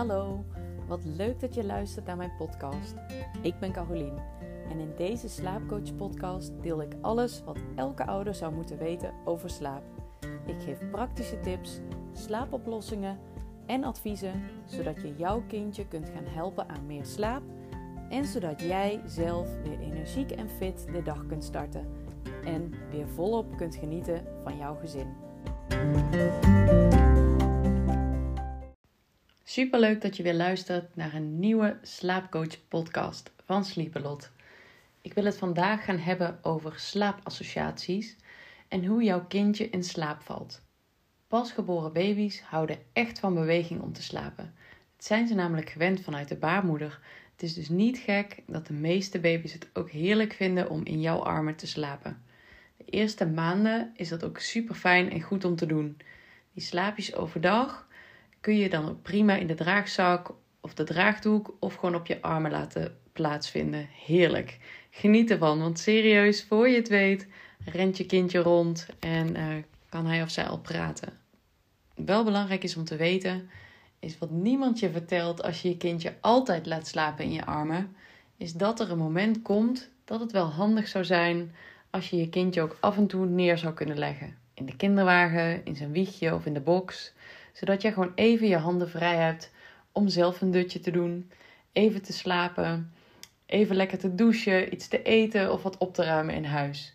hallo. Wat leuk dat je luistert naar mijn podcast. Ik ben Carolien en in deze Slaapcoach podcast deel ik alles wat elke ouder zou moeten weten over slaap. Ik geef praktische tips, slaapoplossingen en adviezen zodat je jouw kindje kunt gaan helpen aan meer slaap en zodat jij zelf weer energiek en fit de dag kunt starten en weer volop kunt genieten van jouw gezin. Super leuk dat je weer luistert naar een nieuwe slaapcoach podcast van Sleepelot. Ik wil het vandaag gaan hebben over slaapassociaties en hoe jouw kindje in slaap valt. Pasgeboren baby's houden echt van beweging om te slapen. Het zijn ze namelijk gewend vanuit de baarmoeder. Het is dus niet gek dat de meeste baby's het ook heerlijk vinden om in jouw armen te slapen. De eerste maanden is dat ook super fijn en goed om te doen. Die slaapjes overdag kun je dan ook prima in de draagzak of de draagdoek of gewoon op je armen laten plaatsvinden. Heerlijk. Geniet ervan, want serieus, voor je het weet, rent je kindje rond en uh, kan hij of zij al praten. Wel belangrijk is om te weten, is wat niemand je vertelt als je je kindje altijd laat slapen in je armen, is dat er een moment komt dat het wel handig zou zijn als je je kindje ook af en toe neer zou kunnen leggen. In de kinderwagen, in zijn wiegje of in de box zodat je gewoon even je handen vrij hebt om zelf een dutje te doen, even te slapen, even lekker te douchen, iets te eten of wat op te ruimen in huis.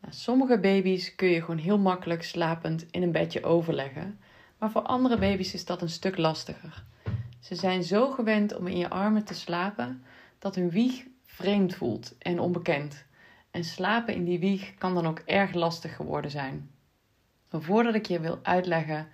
Nou, sommige baby's kun je gewoon heel makkelijk slapend in een bedje overleggen, maar voor andere baby's is dat een stuk lastiger. Ze zijn zo gewend om in je armen te slapen dat hun wieg vreemd voelt en onbekend. En slapen in die wieg kan dan ook erg lastig geworden zijn. Maar voordat ik je wil uitleggen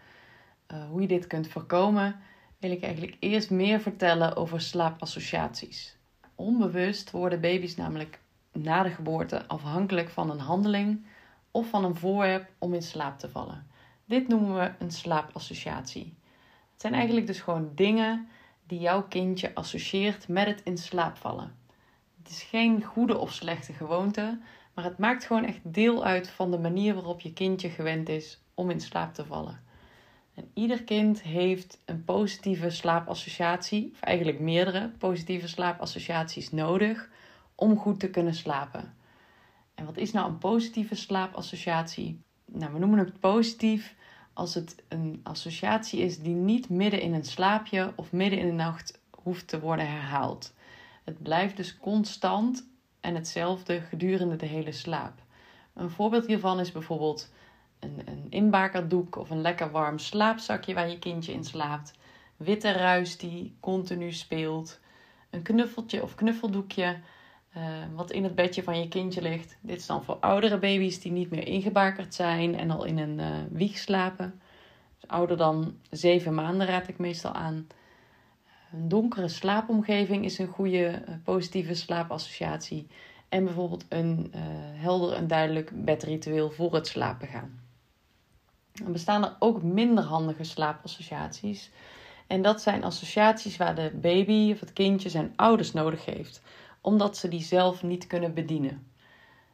uh, hoe je dit kunt voorkomen, wil ik eigenlijk eerst meer vertellen over slaapassociaties. Onbewust worden baby's namelijk na de geboorte afhankelijk van een handeling of van een voorwerp om in slaap te vallen. Dit noemen we een slaapassociatie. Het zijn eigenlijk dus gewoon dingen die jouw kindje associeert met het in slaap vallen. Het is geen goede of slechte gewoonte, maar het maakt gewoon echt deel uit van de manier waarop je kindje gewend is om in slaap te vallen. En ieder kind heeft een positieve slaapassociatie, of eigenlijk meerdere positieve slaapassociaties nodig om goed te kunnen slapen. En wat is nou een positieve slaapassociatie? Nou, we noemen het positief als het een associatie is die niet midden in een slaapje of midden in de nacht hoeft te worden herhaald. Het blijft dus constant en hetzelfde gedurende de hele slaap. Een voorbeeld hiervan is bijvoorbeeld een, een inbakerdoek of een lekker warm slaapzakje waar je kindje in slaapt. Witte ruis die continu speelt. Een knuffeltje of knuffeldoekje uh, wat in het bedje van je kindje ligt. Dit is dan voor oudere baby's die niet meer ingebakerd zijn en al in een uh, wieg slapen. Dus ouder dan zeven maanden raad ik meestal aan. Een donkere slaapomgeving is een goede uh, positieve slaapassociatie. En bijvoorbeeld een helder en duidelijk bedritueel voor het slapen gaan. Dan bestaan er ook minder handige slaapassociaties. En dat zijn associaties waar de baby of het kindje zijn ouders nodig heeft, omdat ze die zelf niet kunnen bedienen.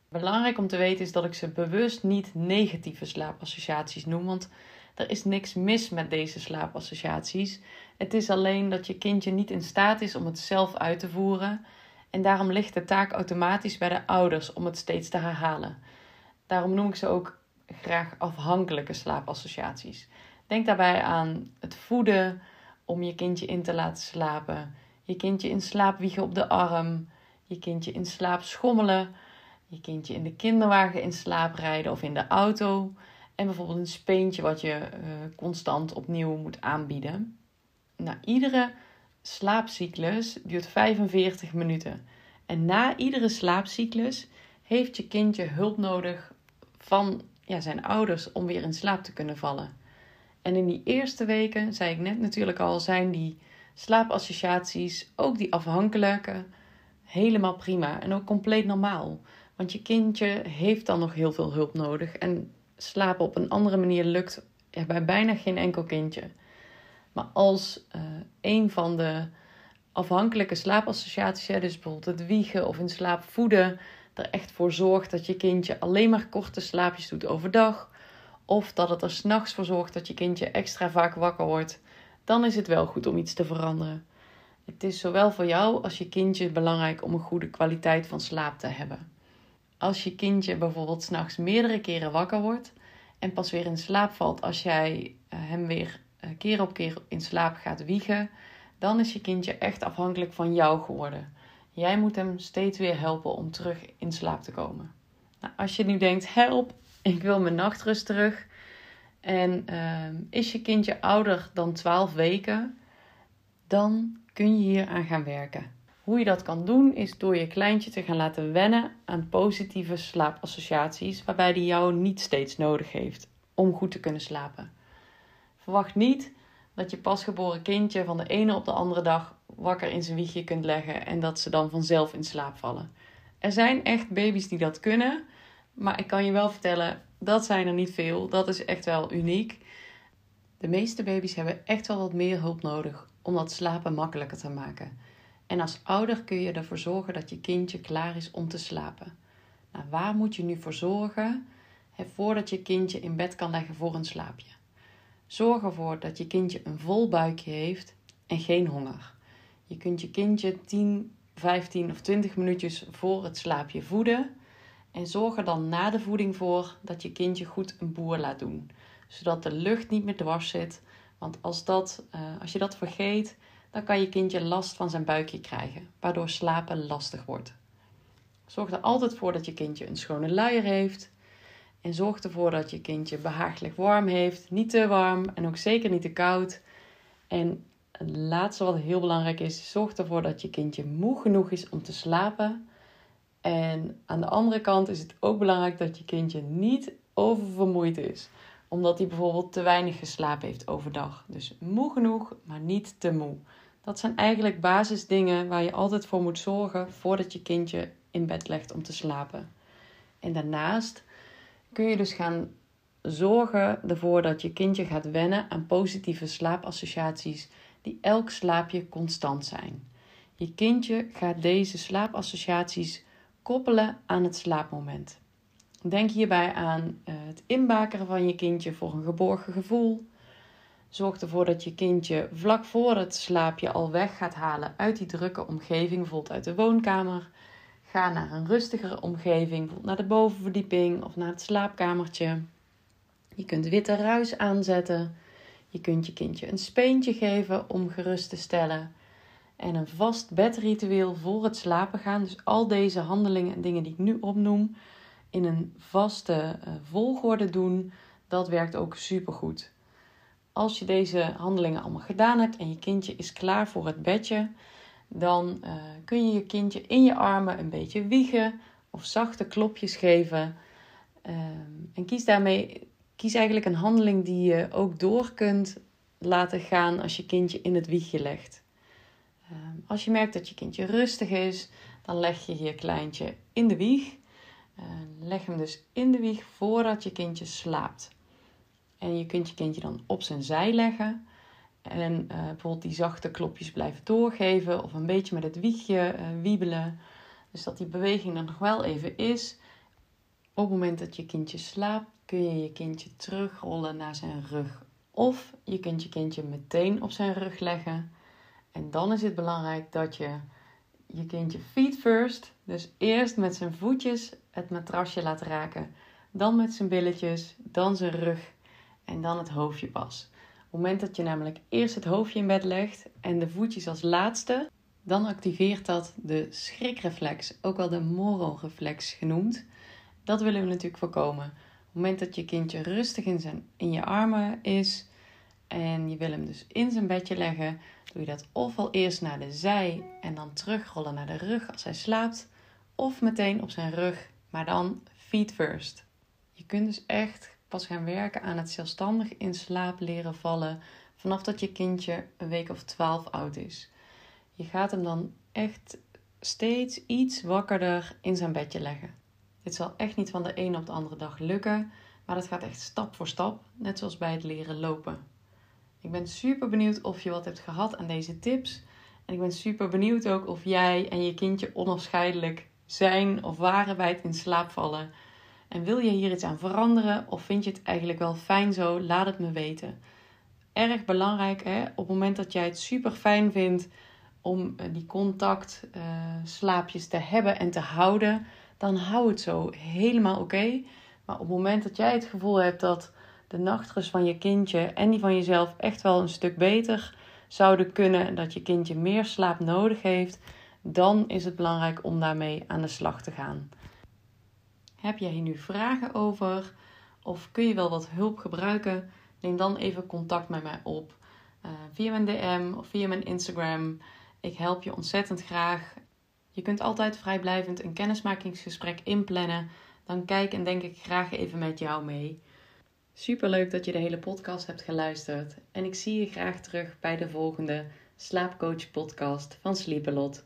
Belangrijk om te weten is dat ik ze bewust niet negatieve slaapassociaties noem, want er is niks mis met deze slaapassociaties. Het is alleen dat je kindje niet in staat is om het zelf uit te voeren en daarom ligt de taak automatisch bij de ouders om het steeds te herhalen. Daarom noem ik ze ook graag afhankelijke slaapassociaties. Denk daarbij aan het voeden om je kindje in te laten slapen, je kindje in slaap wiegen op de arm, je kindje in slaap schommelen, je kindje in de kinderwagen in slaap rijden of in de auto en bijvoorbeeld een speentje wat je uh, constant opnieuw moet aanbieden. Nou, iedere slaapcyclus duurt 45 minuten. En na iedere slaapcyclus heeft je kindje hulp nodig van ja, zijn ouders om weer in slaap te kunnen vallen. En in die eerste weken, zei ik net natuurlijk al, zijn die slaapassociaties, ook die afhankelijke, helemaal prima en ook compleet normaal. Want je kindje heeft dan nog heel veel hulp nodig en slapen op een andere manier lukt bij bijna geen enkel kindje. Maar als uh, een van de afhankelijke slaapassociaties, dus bijvoorbeeld het wiegen of in slaap voeden, echt voor zorgt dat je kindje alleen maar korte slaapjes doet overdag. Of dat het er s'nachts voor zorgt dat je kindje extra vaak wakker wordt. dan is het wel goed om iets te veranderen. Het is zowel voor jou als je kindje belangrijk om een goede kwaliteit van slaap te hebben. Als je kindje bijvoorbeeld s'nachts meerdere keren wakker wordt en pas weer in slaap valt als jij eh, hem weer eh, keer op keer in slaap gaat wiegen, dan is je kindje echt afhankelijk van jou geworden. Jij moet hem steeds weer helpen om terug in slaap te komen. Nou, als je nu denkt: help, ik wil mijn nachtrust terug. En uh, is je kindje ouder dan 12 weken, dan kun je hier aan gaan werken. Hoe je dat kan doen is door je kleintje te gaan laten wennen aan positieve slaapassociaties, waarbij die jou niet steeds nodig heeft om goed te kunnen slapen. Verwacht niet dat je pasgeboren kindje van de ene op de andere dag wakker in zijn wiegje kunt leggen en dat ze dan vanzelf in slaap vallen. Er zijn echt baby's die dat kunnen, maar ik kan je wel vertellen, dat zijn er niet veel. Dat is echt wel uniek. De meeste baby's hebben echt wel wat meer hulp nodig om dat slapen makkelijker te maken. En als ouder kun je ervoor zorgen dat je kindje klaar is om te slapen. Nou, waar moet je nu voor zorgen voordat je kindje in bed kan leggen voor een slaapje? Zorg ervoor dat je kindje een vol buikje heeft en geen honger. Je kunt je kindje 10, 15 of 20 minuutjes voor het slaapje voeden. En zorg er dan na de voeding voor dat je kindje goed een boer laat doen. Zodat de lucht niet meer dwars zit. Want als, dat, uh, als je dat vergeet, dan kan je kindje last van zijn buikje krijgen. Waardoor slapen lastig wordt. Zorg er altijd voor dat je kindje een schone luier heeft. En zorg ervoor dat je kindje behagelijk warm heeft. Niet te warm en ook zeker niet te koud. En het laatste wat heel belangrijk is, zorg ervoor dat je kindje moe genoeg is om te slapen. En aan de andere kant is het ook belangrijk dat je kindje niet oververmoeid is. Omdat hij bijvoorbeeld te weinig geslapen heeft overdag. Dus moe genoeg, maar niet te moe. Dat zijn eigenlijk basisdingen waar je altijd voor moet zorgen voordat je kindje in bed legt om te slapen. En daarnaast kun je dus gaan zorgen ervoor dat je kindje gaat wennen aan positieve slaapassociaties die elk slaapje constant zijn. Je kindje gaat deze slaapassociaties koppelen aan het slaapmoment. Denk hierbij aan eh, het inbakeren van je kindje voor een geborgen gevoel. Zorg ervoor dat je kindje vlak voor het slaapje al weg gaat halen uit die drukke omgeving, bijvoorbeeld uit de woonkamer. Ga naar een rustigere omgeving, bijvoorbeeld naar de bovenverdieping of naar het slaapkamertje. Je kunt witte ruis aanzetten. Je kunt je kindje een speentje geven om gerust te stellen. En een vast bedritueel voor het slapen gaan. Dus al deze handelingen en dingen die ik nu opnoem in een vaste uh, volgorde doen. Dat werkt ook supergoed. Als je deze handelingen allemaal gedaan hebt en je kindje is klaar voor het bedje, dan uh, kun je je kindje in je armen een beetje wiegen of zachte klopjes geven. Uh, en kies daarmee kies eigenlijk een handeling die je ook door kunt laten gaan als je kindje in het wiegje legt. Ehm, als je merkt dat je kindje rustig is, dan leg je je kleintje in de wieg. Ehm, leg hem dus in de wieg voordat je kindje slaapt. En je kunt je kindje dan op zijn zij leggen. En uh, bijvoorbeeld die zachte klopjes blijven doorgeven. Of een beetje met het wiegje uh, wiebelen. Dus dat die beweging er nog wel even is. Op het moment dat je kindje slaapt, kun je je kindje terugrollen naar zijn rug. Of je kunt je kindje meteen op zijn rug leggen. En dan is het belangrijk dat je je kindje feet first, dus eerst met zijn voetjes het matrasje laat raken, dan met zijn billetjes, dan zijn rug en dan het hoofdje pas. Op het moment dat je namelijk eerst het hoofdje in bed legt en de voetjes als laatste, dan activeert dat de schrikreflex, ook wel de moro-reflex genoemd. Dat willen we natuurlijk voorkomen. Op het moment dat je kindje rustig in, zijn, in je armen is en je wil hem dus in zijn bedje leggen, doe je dat ofwel eerst naar de zij en dan terugrollen naar de rug als hij slaapt, of meteen op zijn rug, maar dan feet first. Je kunt dus echt pas gaan werken aan het zelfstandig in slaap leren vallen vanaf dat je kindje een week of twaalf oud is. Je gaat hem dan echt steeds iets wakkerder in zijn bedje leggen. Dit zal echt niet van de ene op de andere dag lukken, maar dat gaat echt stap voor stap, net zoals bij het leren lopen. Ik ben super benieuwd of je wat hebt gehad aan deze tips. En ik ben super benieuwd ook of jij en je kindje onafscheidelijk zijn of waren bij het in slaap vallen. En wil je hier iets aan veranderen of vind je het eigenlijk wel fijn zo? Laat het me weten. erg belangrijk. Hè? Op het moment dat jij het super fijn vindt om eh, die contact uh, slaapjes te hebben en te houden, dan hou het zo helemaal oké. Maar op het moment dat jij het gevoel hebt dat de nachtrust van je kindje en die van jezelf echt wel een stuk beter zouden kunnen, dat je kindje meer slaap nodig heeft, dan is het belangrijk om daarmee aan de slag te gaan. Heb jij hier nu vragen over of kun je wel wat hulp gebruiken? Neem dan even contact met mij op uh, via mijn DM of via mijn Instagram. Ik help je ontzettend graag. Je kunt altijd vrijblijvend een kennismakingsgesprek inplannen. Dan kijk en denk ik graag even met jou mee. Super leuk dat je de hele podcast hebt geluisterd. En ik zie je graag terug bij de volgende Slaapcoach podcast van Sleepelot.